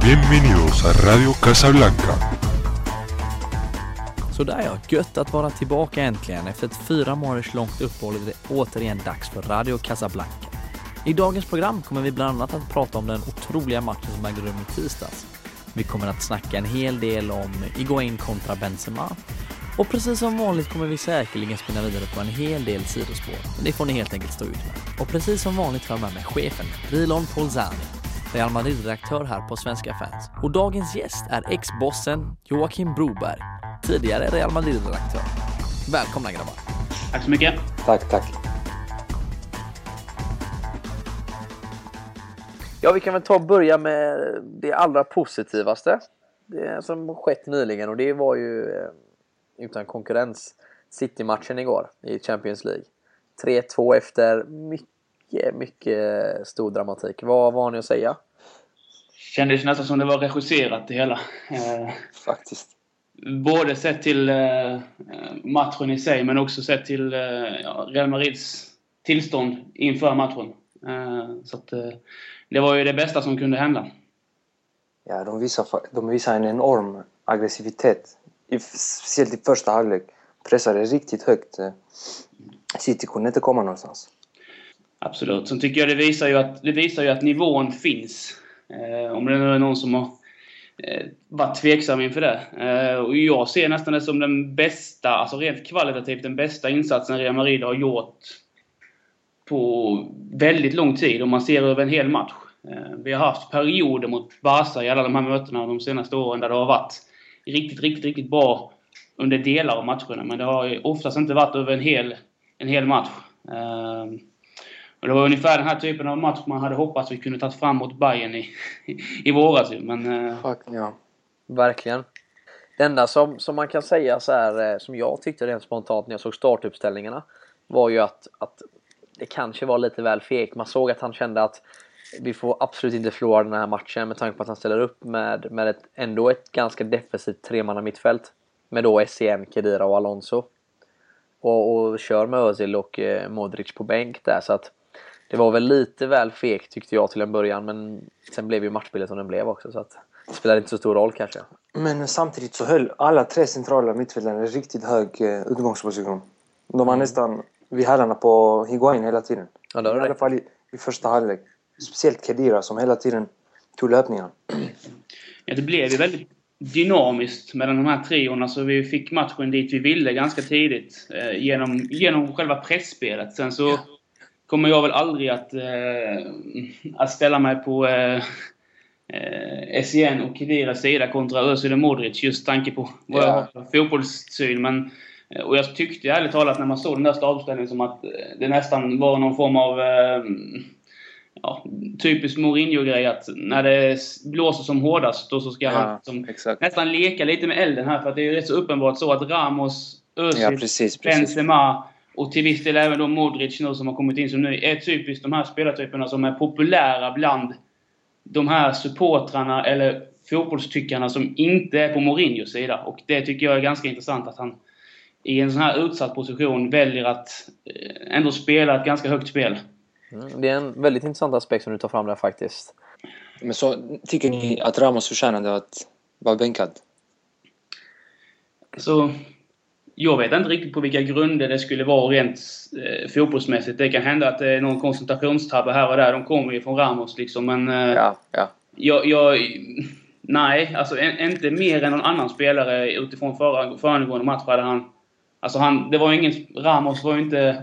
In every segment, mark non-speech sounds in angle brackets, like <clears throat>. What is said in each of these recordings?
Bienvenidos a Radio Casablanca. Sådär ja, gött att vara tillbaka äntligen. Efter ett fyra månaders långt uppehåll är det återigen dags för Radio Casablanca. I dagens program kommer vi bland annat att prata om den otroliga matchen som ägde rum i tisdags. Vi kommer att snacka en hel del om Iguain kontra Benzema. Och precis som vanligt kommer vi säkerligen spinna vidare på en hel del sidospår. Men det får ni helt enkelt stå ut med. Och precis som vanligt har jag med mig chefen, Rilon Polzani. Real Madrid-redaktör här på Svenska fans. Och dagens gäst är ex-bossen Joakim Broberg, tidigare Real Madrid-redaktör. Välkomna grabbar! Tack så mycket! Tack, tack. Ja, vi kan väl ta och börja med det allra positivaste det som skett nyligen och det var ju eh, utan konkurrens City-matchen igår i Champions League. 3-2 efter mycket, mycket stor dramatik. Vad, vad har ni att säga? Kändes nästan som det var regisserat det hela. Eh, Faktiskt. både sett till eh, matchen i sig men också sett till eh, Real Madrids tillstånd inför matchen. Eh, så att, eh, det var ju det bästa som kunde hända. Ja, de visar, de visar en enorm aggressivitet. I, speciellt i första halvlek. Pressade riktigt högt. City kunde inte komma någonstans. Absolut. Sen tycker jag det visar ju att, det visar ju att nivån finns. Eh, om det nu är någon som har eh, varit tveksam inför det. Eh, och jag ser nästan det som den bästa, alltså rent kvalitativt den bästa insatsen Real Madrid har gjort på väldigt lång tid om man ser över en hel match. Eh, vi har haft perioder mot Barca i alla de här mötena de senaste åren där det har varit riktigt, riktigt, riktigt bra under delar av matcherna. Men det har oftast inte varit över en hel, en hel match. Eh, och det var ungefär den här typen av match man hade hoppats vi kunde tagit fram mot Bayern i, <laughs> i våras. Men eh, Fuck, ja. Verkligen. Det enda som, som man kan säga så här, eh, som jag tyckte rent spontant när jag såg startuppställningarna var ju att, att det kanske var lite väl fegt. Man såg att han kände att vi får absolut inte förlora den här matchen med tanke på att han ställer upp med, med ett, ändå ett ganska defensivt tremanna mittfält. Med då SCN, Kedira och Alonso. Och, och kör med Özil och eh, Modric på bänk där så att det var väl lite väl fegt tyckte jag till en början men sen blev ju matchbilden som den blev också så att det spelar inte så stor roll kanske. Men samtidigt så höll alla tre centrala mittfältare riktigt hög eh, utgångsposition. De var nästan vid hälarna på Higuain hela tiden. Ja, det I alla fall i, i första halvlek. Speciellt Kedira som hela tiden tog löpningarna. ja, det blev ju väldigt dynamiskt mellan de här triorna så vi fick matchen dit vi ville ganska tidigt. Eh, genom, genom själva pressspelet. Sen så kommer jag väl aldrig att, eh, att ställa mig på eh, eh, SCN och Kediras sida kontra Özil och Modric just tanke på vad jag Ja. har för fotbollssyn. Men, eh, och jag tyckte ärligt talat när man såg den där startuppställningen som att eh, det nästan var någon form av eh, ja, typisk Mourinho-grej att när det blåser som hårdast då så ska han som, nästan leka lite med elden här för att det är ju rätt så uppenbart så att Ramos, Özil, Ja, precis, precis. Benzema och till viss del även då Modric nu som har kommit in som nu är typiskt de här spelartyperna som är populära bland de här supportrarna eller fotbollstyckarna som inte är på Mourinhos sida. Och det tycker jag är ganska intressant att han i en sån här utsatt position väljer att eh, ändå spela ett ganska högt spel. Mm, Det är en väldigt intressant aspekt som du tar fram där faktiskt. Men så tycker ni att Ramos förtjänade att vara bänkad? Så jag vet inte riktigt på vilka grunder det skulle vara rent eh, fotbollsmässigt. Det kan hända att det är någon koncentrationstabbe här och där. De kommer ju från Ramos liksom. Men eh, Ja, ja. jag, jag... Nej, alltså en, inte mer än någon annan spelare utifrån förra, föregående match hade han... Alltså han, det var ingen... Ramos var ju inte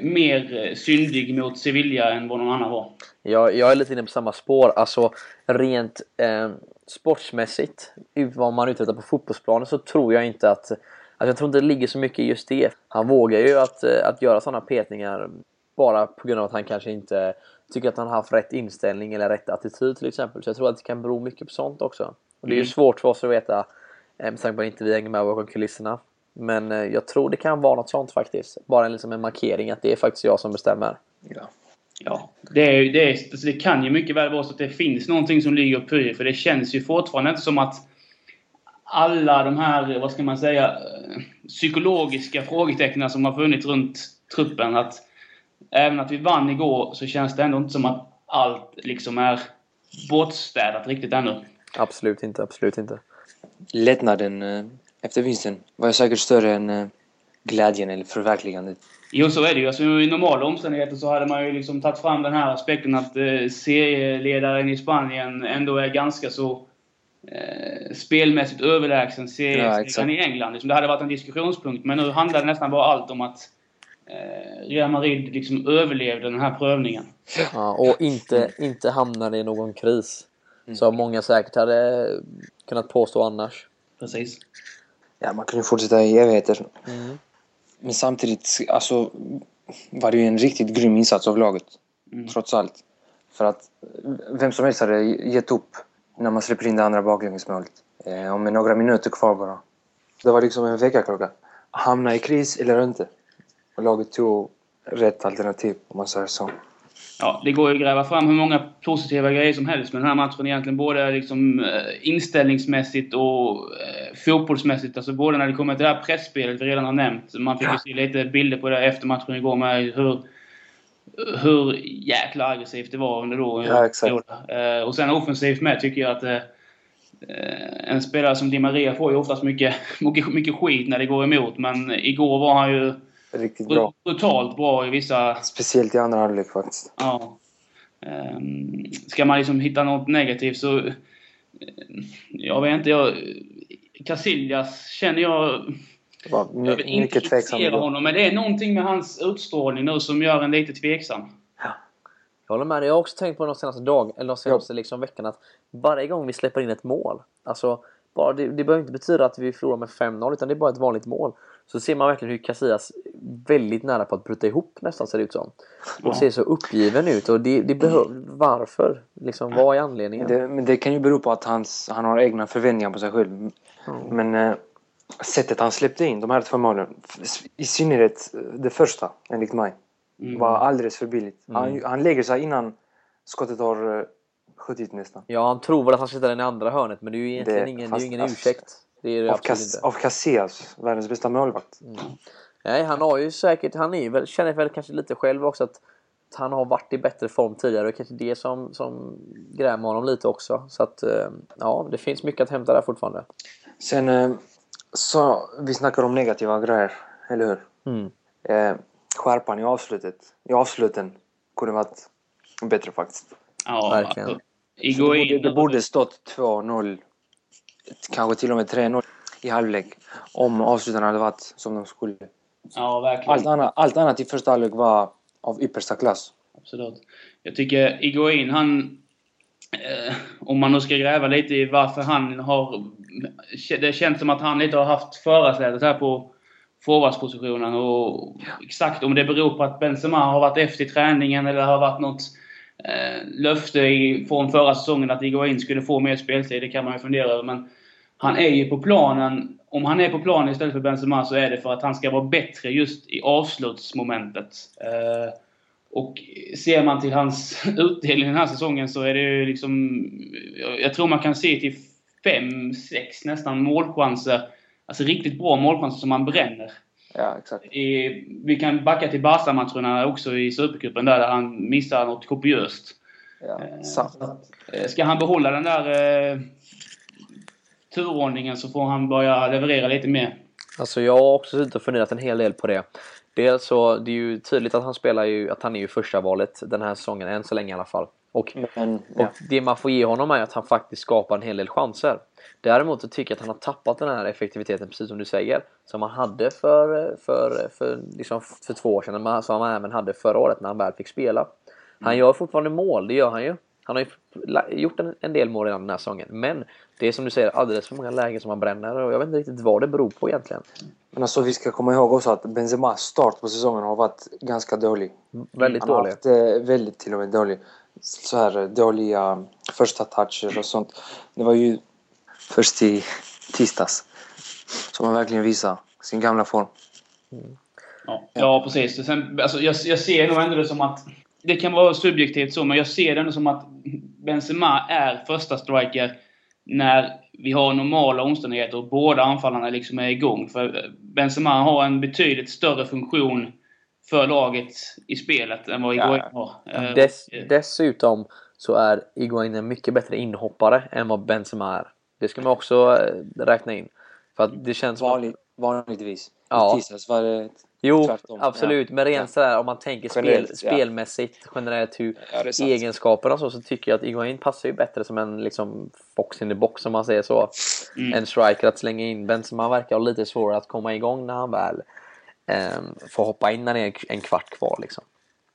mer eh, syndig mot Sevilla än vad någon annan var. Jag, jag är lite inne på samma spår. Alltså rent eh, sportsmässigt, vad man uträttar på fotbollsplanen så tror jag inte att... Alltså jag tror inte det ligger så mycket i just det. Han vågar ju att, eh, att göra sådana petningar bara på grund av att han kanske inte tycker att han har haft rätt inställning eller rätt attityd till exempel. Så jag tror att det kan bero mycket på sånt också. Och det är ju Mm. svårt för oss att veta eh, med tanke på att inte vi hänger med bakom kulisserna. Men eh, jag tror det kan vara något sånt faktiskt. Bara en, liksom en markering att det är faktiskt jag som bestämmer. ja. Ja, det, är, ju- det, är, alltså det kan ju mycket väl vara så att det finns någonting som ligger och pyr. För det känns ju fortfarande inte som att alla de här, vad ska man säga, eh, psykologiska frågetecknen som har funnits runt truppen. Att även att vi vann igår så känns det ändå inte som att allt liksom är bortstädat riktigt ännu. Absolut inte, absolut inte. Lättnaden eh, efter vinsten var ju säkert större än eh, glädjen eller förverkligandet. Jo, så är det ju. Alltså, I normala omständigheter så hade man ju liksom tagit fram den här aspekten att eh, serieledaren i Spanien ändå är ganska så eh, spelmässigt överlägsen serieledaren Ja, i England. Liksom, det hade varit en diskussionspunkt. Men nu handlar det nästan bara allt om att eh, Real Madrid liksom överlevde den här prövningen. Ja, och inte, inte hamnade i någon kris. Som många säkert hade kunnat påstå annars. Precis. Ja, man kunde fortsätta i evigheter. Mm. Men samtidigt, alltså, var det ju en riktigt grym insats av laget. Mm. Trots allt. För att vem som helst hade gett upp när man släpper in det andra baklängesmålet. Eh, och med några minuter kvar bara. Det var liksom en väckarklocka. Hamna i kris eller inte. Och laget tog rätt alternativ, om man säger så. Ja, det går ju att gräva fram hur många positiva grejer som helst med den här matchen egentligen. Både liksom, eh, inställningsmässigt och eh, fotbollsmässigt. Alltså både när det kommer till det här pressspelet vi redan har nämnt. Man fick ju se lite bilder på det efter matchen igår med hur, hur jäkla aggressivt det var under då. Ja, exakt. Eh, och sen offensivt med tycker jag att en spelare som Di Maria får ju oftast mycket, <laughs> mycket, mycket skit när det går emot. Men igår var han ju Riktigt bra. brutalt bra i vissa Speciellt i andra halvlek faktiskt. Ja. Um, ska man liksom hitta något negativt så... eh, Jag vet inte, jag... Casillas känner jag... Var Jag vill inte kritisera honom, men det är någonting med hans utstrålning nu som gör en lite tveksam. Jag håller med dig. Jag har också tänkt på de senaste dagen, eller de senaste liksom veckan att varje gång vi släpper in ett mål, alltså bara, det, det behöver inte betyda att vi förlorar med 5-0 utan det är bara ett vanligt mål. Så ser man verkligen hur Casillas väldigt nära på att bryta ihop nästan ser det ut som. Och Ja. ser så uppgiven ut och det, det behöver, varför? Liksom, vad är anledningen? Det, men det kan ju bero på att hans, han har egna förväntningar på sig själv. Men eh, sättet han släppte in de här två målen, i synnerhet eh, det första, enligt mig, Mm. var alldeles för billigt. Han, han lägger sig innan skottet har eh, skjutit nästan. Ja, han tror väl att han ska sätta den i andra hörnet men det är ju egentligen Det- ingen, det är fast- ju ingen alltså, ursäkt. Det är det Av, Cas, Casillas, världens bästa målvakt. Nej, han har ju säkert, han är väl, känner väl kanske lite själv också att, han har varit i bättre form tidigare och kanske det som, som grämer honom lite också. Så att, eh, ja, det finns mycket att hämta där fortfarande. Sen, eh, så, vi snackar om negativa grejer, eller hur? Mm. Eh, skärpan i avslutet, i avsluten, kunde varit bättre faktiskt. Ja, Verkligen. alltså, Det borde, det borde stått 2-0, kanske till och med 3-0 i halvlek om avslutarna hade varit som de skulle. Ja, verkligen. Allt annat, allt annat i första halvlek var av yppersta klass. Absolut. Jag tycker Iguain, han... Eh, om man nu ska gräva lite i varför han har... Det känns som att han lite har haft förarsätet här på forwardspositionen och exakt om det beror på att Benzema har varit efter i träningen eller har varit något Eh, löfte i, från förra säsongen att Iguain skulle få mer speltid. Det kan man ju fundera över. Men han är ju på planen. Om han är på planen istället för Benzema så är det för att han ska vara bättre just i avslutsmomentet. Eh, och ser man till hans <laughs> utdelning den här säsongen så är det ju liksom... Jag tror man kan se till fem, sex nästan målchanser. Alltså riktigt bra målchanser som han bränner. Ja, exakt. I, vi kan backa till Barca-matcherna också i Supercupen där, där han missar något kopiöst. Ja, Eh, sant. eh, Ska han behålla den där eh, turordningen så får han börja leverera lite mer. Alltså jag har också suttit och funderat en hel del på det. Dels så, det är ju tydligt att han spelar ju, att han är ju första valet den här säsongen, än så länge i alla fall. Och, Men, och ja. det man får ge honom är att han faktiskt skapar en hel del chanser. Däremot så tycker jag att han har tappat den här effektiviteten, precis som du säger, som han hade för, för, för, liksom för två år sedan, men som han även hade förra året när han väl fick spela. Han gör fortfarande mål, det gör han ju. Han har ju gjort en, en del mål redan den här säsongen, men det är som du säger alldeles för många lägen som han bränner och jag vet inte riktigt vad det beror på egentligen. Men alltså, vi ska komma ihåg också att Benzemas start på säsongen har varit ganska dålig. Väldigt Han har dålig. haft eh, väldigt till och med dålig. Så här dåliga första toucher och sånt. Det var ju först i tisdags som han verkligen visade sin gamla form. Ja, ja precis. Sen, alltså, jag, jag ser nog ändå det som att... Det kan vara subjektivt så, men jag ser det ändå som att Benzema är första striker när vi har normala omständigheter och båda anfallarna liksom är igång. För Benzema har en betydligt större funktion för laget i spelet än vad Iguain har. Eh, Dess, eh, dessutom så är Iguain en mycket bättre inhoppare än vad Benzema är. Det ska man också eh, räkna in. För att det känns Vanlig, vanligtvis. Ja. Tisdags var det Jo, tvärtom. absolut. Men rent Ja. sådär om man tänker spel, Generellt, ja. spelmässigt, generellt hur Ja, egenskaperna och så, så tycker jag att Iguain passar ju bättre som en liksom fox in the box om man säger så. Mm. En striker att slänga in. Benzema verkar ha lite svårare att komma igång när han väl um, får hoppa in när det är en kvart kvar liksom.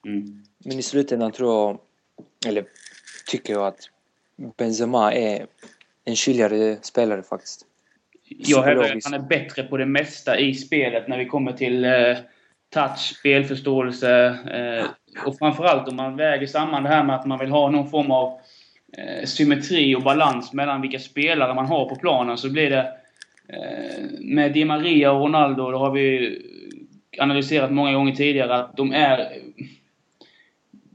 mm. Men i slutändan tror jag, eller tycker jag att Benzema är en kyligare spelare faktiskt. Jag hävdar att han är bättre på det mesta i spelet när vi kommer till eh, touch, spelförståelse eh, och framförallt om man väger samman det här med att man vill ha någon form av eh, symmetri och balans mellan vilka spelare man har på planen så blir det eh, med Di Maria och Ronaldo, det har vi analyserat många gånger tidigare, att de är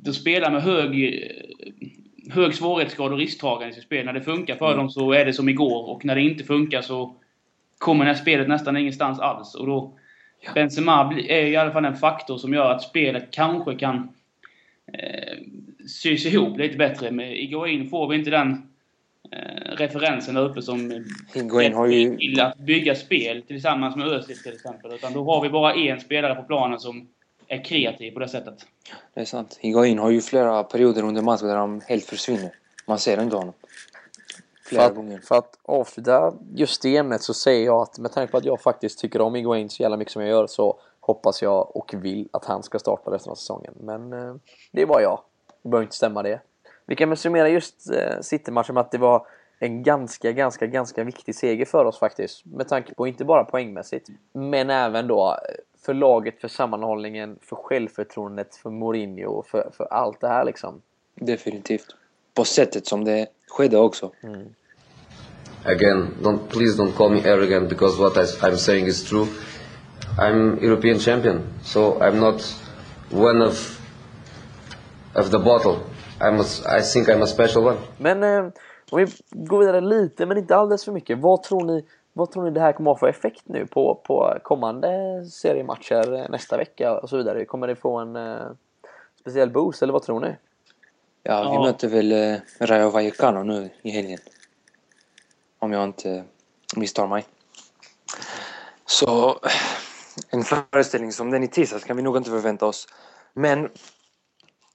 de spelar med hög, hög svårighetsgrad och risktagande i sitt spel. När det funkar för dem så är det som igår och när det inte funkar så kommer det här spelet nästan ingenstans alls. Och då, Benzema är i alla fall en faktor som gör att spelet kanske kan eh, sys ihop lite bättre. Med Iguain får vi inte den eh, referensen där uppe som Higuain har ju... till att bygga spel tillsammans med Özil till exempel. Utan då har vi bara en spelare på planen som är kreativ på det sättet. Det är sant. Higuain har ju flera perioder under matchen där han helt försvinner. Man ser inte honom. Flera För att, gånger. för att avsluta just det ämnet så säger jag att med tanke på att jag faktiskt tycker om Iguain så jävla mycket som jag gör så hoppas jag och vill att han ska starta resten av säsongen. Men eh, det är bara jag. Det behöver inte stämma det. Vi kan väl summera just eh, City-matchen med att det var en ganska, ganska, ganska viktig seger för oss faktiskt. Med tanke på inte bara poängmässigt, men även då eh, för laget, för sammanhållningen, för självförtroendet, för Mourinho, för, för allt det här liksom. Definitivt. På sättet som det skedde också. Again, don't please don't call me arrogant because what I, I'm saying is true. I'm European champion, so I'm not one of of the bottle. I'm a, I think I'm a special one. Men eh, om vi går vidare lite, men inte alldeles för mycket. Vad tror ni, vad tror ni det här kommer att ha för effekt nu på, på kommande seriematcher eh, nästa vecka och så vidare? Kommer det få en eh, speciell boost eller vad tror ni? Ja, vi Ja. möter väl eh, Rayo Vallecano nu i helgen. Om jag inte misstar mig. Så en föreställning som den i tisdags kan vi nog inte förvänta oss. Men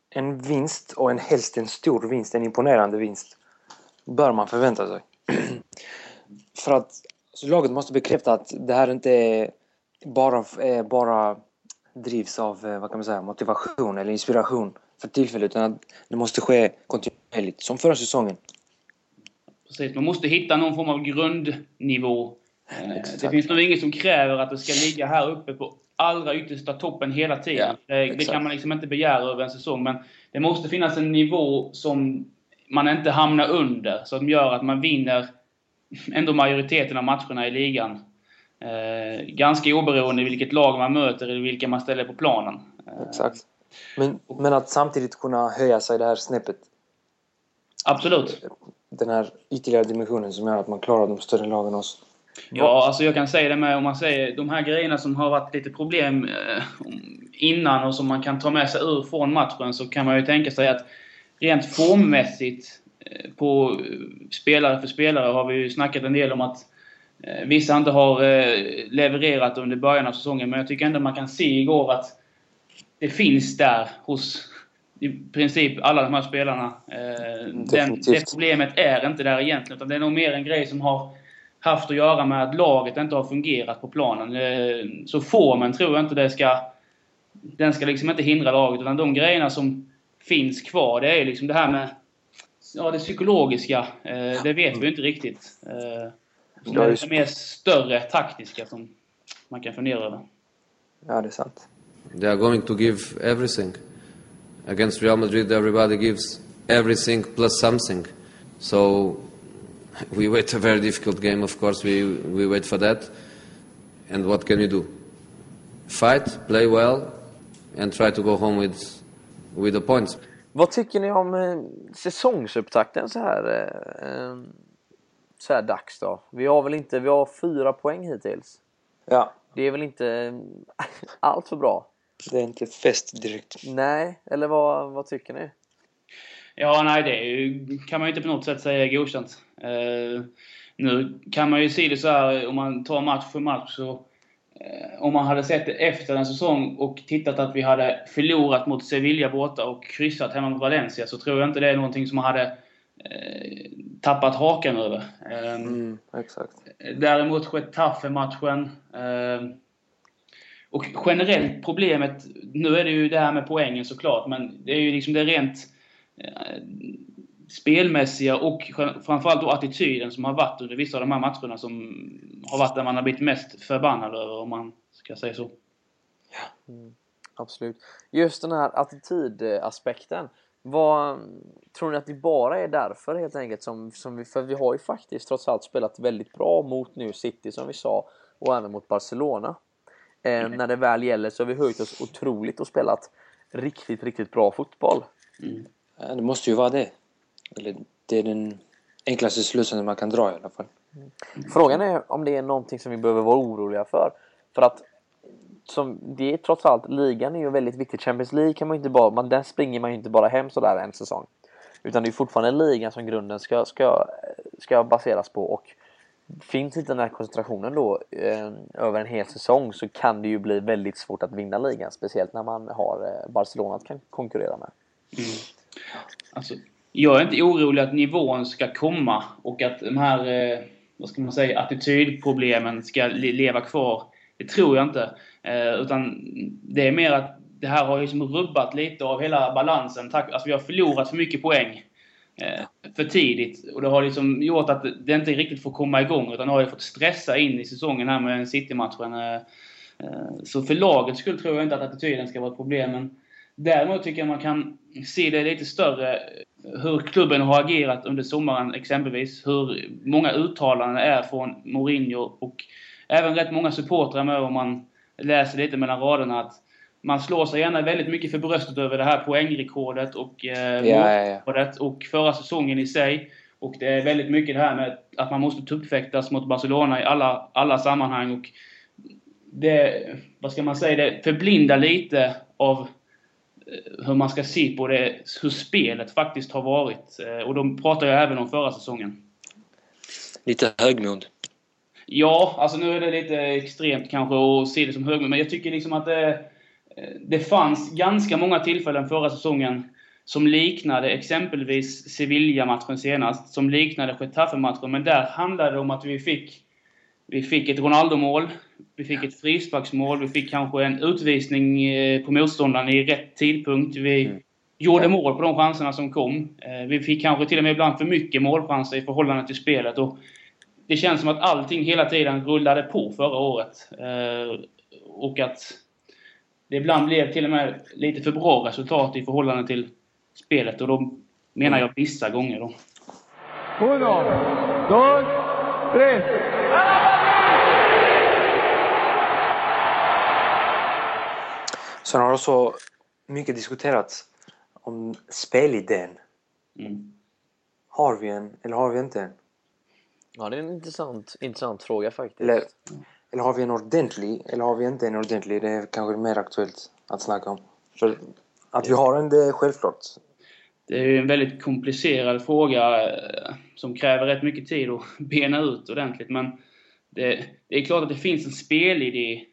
en vinst och en helst en stor vinst, en imponerande vinst, bör man förvänta sig. <clears throat> För att så laget måste bekräfta att det här inte är bara, är bara drivs av eh, vad kan man säga, motivation eller inspiration för tillfället utan att det måste ske kontinuerligt, som förra säsongen. Precis, man måste hitta någon form av grundnivå. Eh, Exakt. Det finns nog inget som kräver att det ska ligga här uppe på allra yttersta toppen hela tiden. Ja, det, det kan man liksom inte begära över en säsong. Men det måste finnas en nivå som man inte hamnar under. Som gör att man vinner ändå majoriteten av matcherna i ligan. Eh, ganska oberoende vilket lag man möter eller vilka man ställer på planen. Eh, Exakt. Men, men att samtidigt kunna höja sig det här snäppet. Absolut. Den här ytterligare dimensionen som gör att man klarar de större lagen också. Ja, alltså jag kan säga det med om man säger de här grejerna som har varit lite problem eh, innan och som man kan ta med sig ur från matchen så kan man ju tänka sig att rent formmässigt på spelare för spelare har vi ju snackat en del om att eh, vissa inte har eh, levererat under början av säsongen men jag tycker ändå man kan se igår att det finns där hos i princip alla de här spelarna. Eh, den, det problemet är inte där egentligen utan det är nog mer en grej som har haft att göra med att laget inte har fungerat på planen. Så formen tror jag inte det ska... Den ska liksom inte hindra laget, utan de grejerna som finns kvar, det är liksom det här med... Ja, det psykologiska. eh, Det vet vi inte riktigt. Eh, det är mer större taktiska som man kan fundera över. Ja, det är sant. They are going to give everything. Against Real Madrid, everybody gives everything plus something. So we wait a very difficult game. Of course, we we wait for that. And what can we do? Fight, play well, and try to go home with with the points. Vad tycker ni om eh, säsongsupptakten så här, eh, eh, så här dags då? Vi har väl inte, vi har fyra poäng hittills. Ja, Det är väl inte eh, <laughs> allt för bra? Det är inte fest direkt. Nej, eller vad, vad tycker ni? Ja, nej, det kan man ju inte på något sätt säga är godkänt. Eh, nu kan man ju se det så här, om man tar match för match, så om man hade sett det efter en säsong och tittat att vi hade förlorat mot Sevilla borta och kryssat hemma mot Valencia, så tror jag inte det är någonting som man hade eh, tappat hakan över. Eh, Mm, exakt. Däremot Getafe-matchen. Eh, och generellt problemet, nu är det ju det här med poängen såklart, men det är ju liksom det rent eh, spelmässiga och framförallt då attityden som har varit under vissa av de här matcherna som har varit där man har blivit mest förbannad över, om man ska säga så. Absolut. Just den här attitydaspekten. Vad, tror ni att det bara är därför helt enkelt som, som vi, för vi har ju faktiskt trots allt spelat väldigt bra mot nu City som vi sa och även mot Barcelona. Eh, när det väl gäller så har vi höjt oss otroligt och spelat riktigt, riktigt bra fotboll. Ja, det måste ju vara det. Eller det är den enklaste slutsatsen man kan dra i alla fall. Frågan är om det är någonting som vi behöver vara oroliga för. För att som, det är trots allt, ligan är ju väldigt viktig. Champions League kan man inte bara, man, den springer man ju inte bara hem sådär en säsong. Utan det är fortfarande ligan som grunden ska, ska, ska baseras på. Och finns inte den här koncentrationen då eh, över en hel säsong så kan det ju bli väldigt svårt att vinna ligan. Speciellt när man har eh, Barcelona att kan konkurrera med. Alltså, jag är inte orolig att nivån ska komma och att de här, eh, vad ska man säga, attitydproblemen ska leva kvar. Det tror jag inte. Eh, utan det är mer att det här har liksom rubbat lite av hela balansen. Tack, alltså vi har förlorat för mycket poäng eh, för tidigt. Och det har liksom gjort att det inte riktigt får komma igång. Utan har ju fått stressa in i säsongen här med City-matchen. Eh, eh, så för lagets skull tror jag inte att attityden ska vara ett problem. Men däremot tycker jag man kan se det lite större hur klubben har agerat under sommaren exempelvis. Hur många uttalanden är från Mourinho och även rätt många supportrar med om man läser lite mellan raderna att man slår sig gärna väldigt mycket för bröstet över det här poängrekordet och eh, Ja, ja, ja. och förra säsongen i sig. Och det är väldigt mycket det här med att man måste tuppfäktas mot Barcelona i alla, alla sammanhang. Och det, vad ska man säga, det förblindar lite av hur man ska se på det, hur spelet faktiskt har varit. Eh, Och då pratar jag även om förra säsongen. Lite högmod. Ja, alltså nu är det lite extremt kanske att se det som högmod, men jag tycker liksom att det, eh, det fanns ganska många tillfällen förra säsongen som liknade exempelvis Sevilla-matchen senast, som liknade Getafe-matchen, men där handlade det om att vi fick, vi fick ett Ronaldo-mål, vi fick ett frisparksmål, vi fick kanske en utvisning eh, på motståndaren i rätt tidpunkt. Vi Mm. gjorde mål på de chanserna som kom. Eh, Vi fick kanske till och med ibland för mycket målchanser i förhållande till spelet. Och det känns som att allting hela tiden rullade på förra året. Eh, och att det ibland blev till och med lite för bra resultat i förhållande till spelet. Och då menar jag vissa gånger då. Uno, dos, tres. Sen har också mycket diskuterats om spelidén. Mm. Har vi en eller har vi inte en? Ja, det är en intressant, intressant fråga faktiskt. Eller, eller har vi en ordentlig eller har vi inte en ordentlig? Det är kanske mer aktuellt att snacka om. För att vi har en, det är självklart. Det är ju en väldigt komplicerad fråga eh, som kräver rätt mycket tid att <laughs> bena ut ordentligt. Men det, det är klart att det finns en spelidé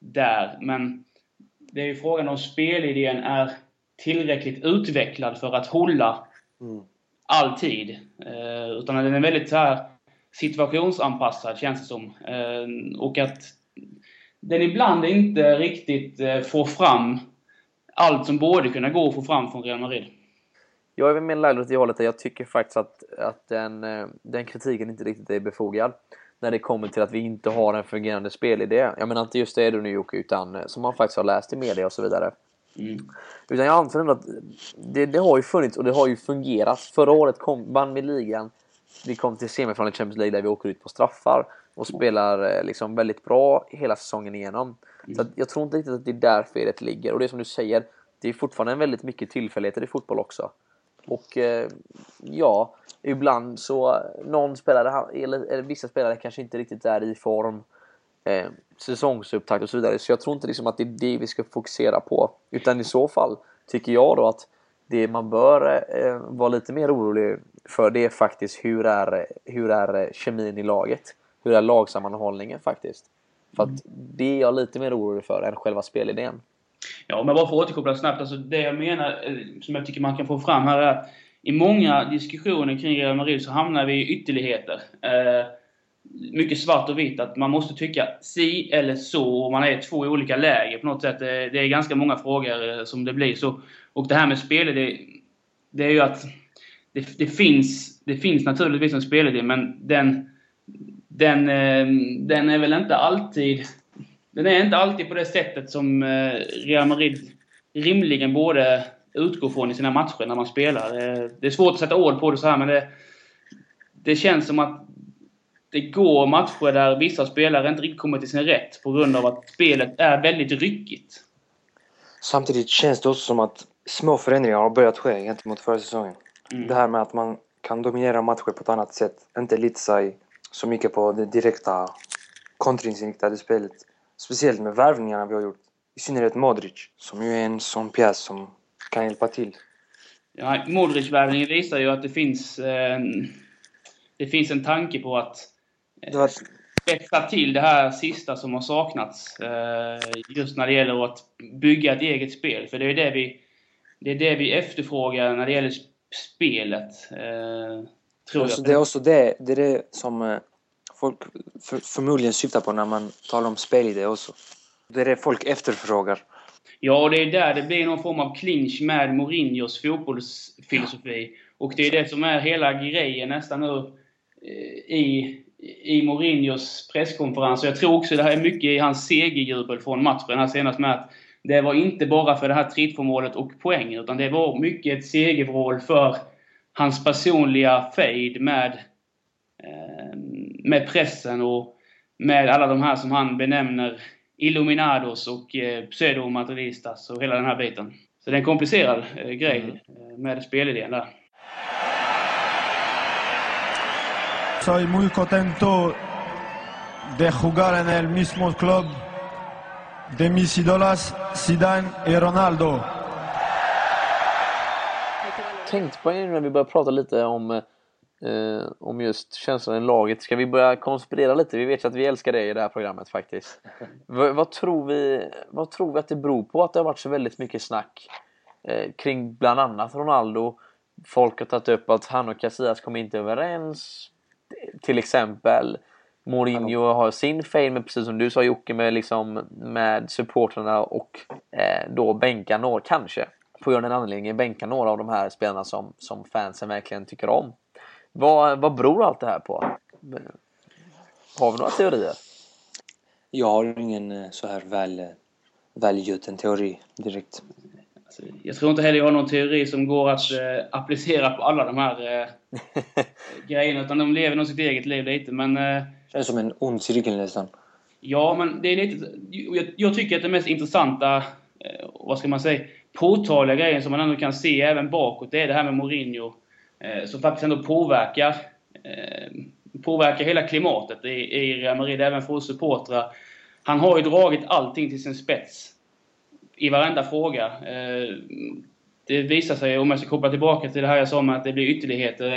där, men det är ju frågan om spelidén är tillräckligt utvecklad för att hålla Mm. alltid. Eh, utan den är väldigt så här situationsanpassad, känns det som. Eh, och att den ibland inte riktigt eh, får fram allt som borde kunna gå att få fram från Real Madrid. Jag är mer lagd åt det hållet jag tycker faktiskt att, att den, eh, den kritiken inte riktigt är befogad. När det kommer till att vi inte har en fungerande spelidé. Jag menar inte just det du nu Jocke, utan eh, som man faktiskt har läst i media och så vidare. Mm. Utan jag anser ändå att det, det har ju funnits och det har ju fungerat. Förra året kom, vann vi ligan. Vi kom till semifinalen i Champions League där vi åker ut på straffar och spelar eh, liksom väldigt bra hela säsongen igenom. Så att jag tror inte riktigt att det är där felet ligger. Och det är som du säger, det är fortfarande väldigt mycket tillfälligheter i fotboll också. Och eh, ja, ibland så någon spelare, eller, eller vissa spelare kanske inte riktigt är i form. eh, säsongsupptakt och så vidare. Så jag tror inte liksom att det är det vi ska fokusera på. Utan i så fall tycker jag då att det man bör eh, vara lite mer orolig för det är faktiskt hur är, hur är kemin i laget? Hur är lagsammanhållningen faktiskt? För att det är jag lite mer orolig för än själva spelidén. Ja, men bara för att återkoppla snabbt. Alltså det jag menar, eh, som jag tycker man kan få fram här är att i många diskussioner kring Real Madrid så hamnar vi i ytterligheter. Eh, mycket svart och vitt. Att man måste tycka si eller så. Och man är i två olika läger på något sätt. Eh, det, är ganska många frågor eh, som det blir så. Och det här med spelidé, det är ju att det, det, finns, det finns naturligtvis en spelidé, men den, den, den är väl inte alltid... Den är inte alltid på det sättet som eh, Real Madrid rimligen borde utgå från i sina matcher när man spelar. Det är svårt att sätta ord på det så här, men det, det känns som att det går matcher där vissa spelare inte riktigt kommer till sin rätt på grund av att spelet är väldigt ryckigt. Samtidigt känns det också som att små förändringar har börjat ske gentemot förra säsongen. Mm. Det här med att man kan dominera matcher på ett annat sätt. Inte lita sig så mycket på det direkta kontringsinriktade spelet. Speciellt med värvningarna vi har gjort. I synnerhet Modric, som ju är en sån pjäs som kan hjälpa till. Ja, Modric-värvningen visar ju att det finns, eh, det finns en tanke på att eh, spetsa till det här sista som har saknats. Eh, just när det gäller att bygga ett eget spel. För det är det vi, det är det vi efterfrågar när det gäller spelet. Eh, tror alltså, jag. Det är också det, det, är det som eh, folk för, förmodligen syftar på när man talar om spelidé också. Det är det folk efterfrågar. Ja, det är där det blir någon form av clinch med Mourinhos fotbollsfilosofi. Och det är det som är hela grejen nästan nu eh, i, i Mourinhos presskonferens. Och Jag tror också det här är mycket i hans segerjubel från matchen här senast med att det var inte bara för det här trippelmålet och poängen, utan det var mycket ett segervrål för hans personliga fade med, eh, med pressen och med alla de här som han benämner Illuminados och eh, Pseudo-Madridistas och hela den här biten. Så det är en komplicerad eh, grej mm. Eh, med spelidén där. Soy muy contento de jugar en el mismo club de mis idolas Zidane y Ronaldo. Jag tänkte på en när vi började prata lite om, eh, om just känslan i laget. Ska vi börja konspirera lite? Vi vet ju att vi älskar det i det här programmet faktiskt. <laughs> vad, vad, tror vi, vad tror vi att det beror på att det har varit så väldigt mycket snack eh, kring bland annat Ronaldo? Folk har tagit upp att han och Casillas kom inte överens. Till exempel. Mourinho har sin fame, precis som du sa Jocke, med, liksom, med supportrarna och eh, då bänka några, kanske på grund av en anledning, bänka några av de här spelarna som, som fansen verkligen tycker om. Vad, vad beror allt det här på? Har vi några teorier? Jag har ingen eh, så här väl, välgjuten teori direkt. Alltså, jag tror inte heller jag har någon teori som går att eh, applicera på alla de här eh, <laughs> grejerna, utan de lever nog sitt eget liv lite. Men eh, känns som en ond cirkel nästan. Ja, men det är lite... Jag, jag tycker att det mest intressanta, eh, vad ska man säga, påtagliga grejen som man ändå kan se även bakåt, det är det här med Mourinho. Eh, som faktiskt ändå påverkar, eh, påverkar hela klimatet i, i Real Madrid, även för oss supportrar. Han har ju dragit allting till sin spets. I varenda fråga. Eh, det visar sig, om jag ska koppla tillbaka till det här jag sa om att det blir ytterligheter.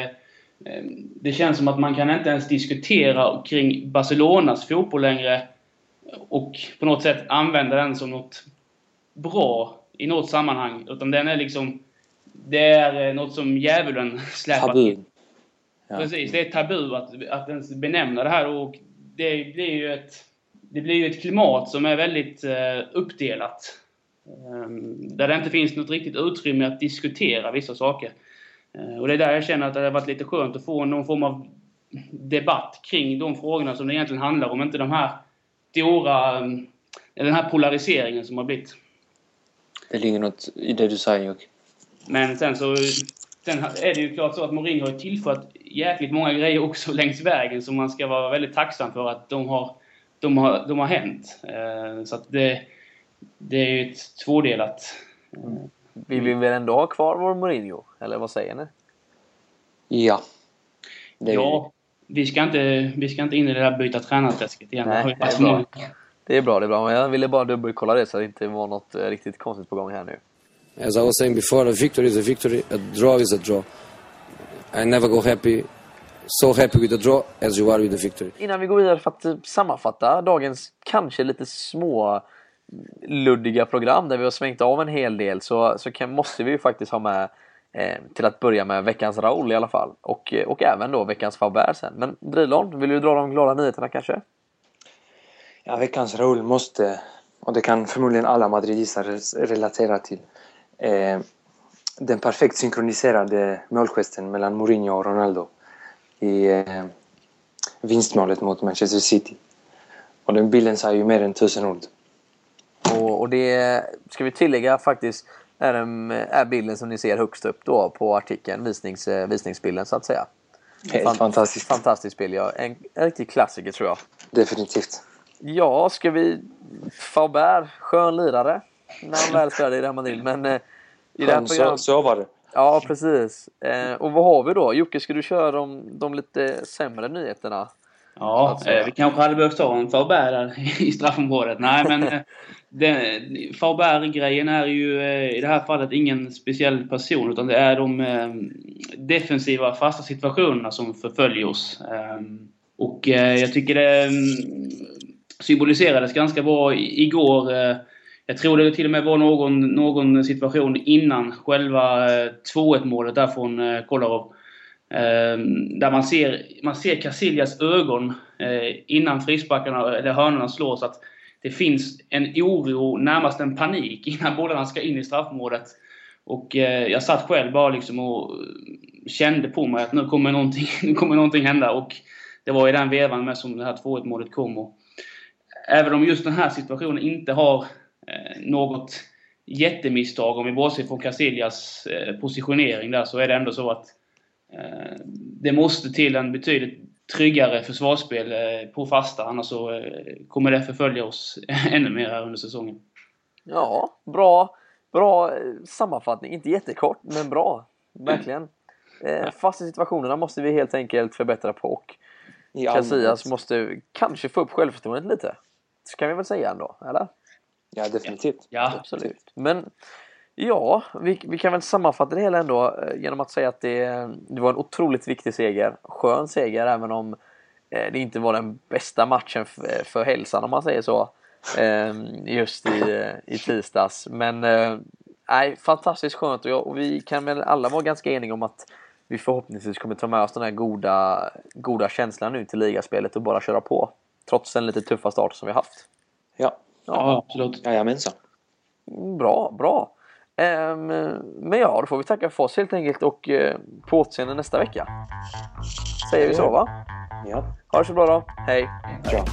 Eh, det känns som att man kan inte ens diskutera kring Barcelonas fotboll längre och på något sätt använda den som något bra i något sammanhang. Utan den är liksom... Det är eh, något som djävulen <laughs> släpar Tabu. Ja. Precis, det är tabu att, att ens benämna det här och det blir ju ett... Det blir ju ett klimat som är väldigt uh, uppdelat. Um, där det inte finns något riktigt utrymme att diskutera vissa saker. Eh, och det är där jag känner att det har varit lite skönt att få någon form av debatt kring de frågorna som det egentligen handlar om. Inte de här stora... Mm, den här polariseringen som har blivit. Det ligger något i det du säger Jocke. Men sen så... Sen är det ju klart så att Mourinho har tillfört jäkligt många grejer också <laughs> längs vägen som man ska vara väldigt tacksam för att de har, de har, de har hänt. Eh, så att det, det är ju ett tvådelat... Mm vi vill väl ändå ha kvar vår Mourinho? Eller vad säger ni? Ja. Det ja, vi ska inte, vi ska inte in i det där byta tränarträsket igen. Nej, det är bra. Det är bra, det är bra. Men jag ville bara dubbelkolla det så att det inte var något eh, riktigt konstigt på gång här nu. As I was saying before, a victory is a victory, a draw is a draw. I never go happy, so happy with a draw as you are with a victory. Innan vi går vidare för att eh, sammanfatta dagens kanske lite små luddiga program där vi har svängt av en hel del så, så kan, måste vi ju faktiskt ha med eh, till att börja med veckans Raoul i alla fall och, eh, och även då veckans Faubert sen. Men Drilon, vill du dra de glada nyheterna kanske? Ja, veckans Raúl måste, och det kan förmodligen alla madridistar relatera till, eh, den perfekt synkroniserade målgesten mellan Mourinho och Ronaldo i eh, vinstmålet mot Manchester City. Och den bilden säger ju mer än tusen ord. Och, och det ska vi tillägga faktiskt är, en, är bilden som ni ser högst upp då på artikeln, visnings, eh, visningsbilden så att säga. Helt Fan- fantastiskt. Fantastisk bild, ja. En, en riktig klassiker tror jag. Definitivt. Ja, ska vi... Faubert, skön lirare när han väl spelade i Real Madrid. Men eh, i det här Skön, så, programmet... så var det. Ja, precis. Eh, och vad har vi då? Jocke, ska du köra de, de lite sämre nyheterna? Ja, eh, vi kanske hade behövt ta en Faubert där i straffområdet. Nej, men eh, den- Faubert-grejen är ju eh, i det här fallet ingen speciell person utan det är de eh, defensiva fasta situationerna som förföljer oss. Eh, Och eh, jag tycker det mm, symboliserades ganska bra igår. Jag tror det till och med var någon, någon situation innan själva eh, 2-1 målet där från eh, Kolarov. Ehm, där man ser, man ser Casillas ögon eh, innan frisparkarna eller hörnorna slås att det finns en oro, närmast en panik <laughs> innan bollarna ska in i straffområdet. Och jag satt själv bara liksom och kände på mig att nu kommer någonting, <laughs> nu kommer någonting hända. Och det var i den vevan med som det här 2-1 målet kom. Och även om just den här situationen inte har något jättemisstag, om vi bortser från Casillas eh, positionering där, så är det ändå så att eh, det måste till en betydligt tryggare försvarsspel eh, på fasta, annars så eh, kommer det förfölja oss <laughs> ännu mer här under säsongen. Ja, bra, bra eh, sammanfattning. Inte jättekort, men bra. Verkligen. <clears throat> Eh, fasta situationerna måste vi helt enkelt förbättra på och Casillas måste kanske få upp självförtroendet lite. Så kan vi väl säga ändå, eller? Ja, definitivt. Ja, Absolut. Men ja, vi, vi kan väl sammanfatta det hela ändå eh, genom att säga att det, det var en otroligt viktig seger. Skön seger även om eh, det inte var den bästa matchen f- för hälsan om man säger så. eh, Just i, i tisdags. Men eh, nej, fantastiskt skönt och, jag, och vi kan väl alla vara ganska eniga om att vi förhoppningsvis kommer ta med oss den här goda, goda känslan nu till ligaspelet och bara köra på. Trots den lite tuffa start som vi haft. Ja, ja absolut. jajamensan. Bra, bra. Ehm, men ja, då får vi tacka för oss helt enkelt och eh, på återseende nästa vecka. Säger vi så va? Ja, Ha det så bra då. Hej! bra.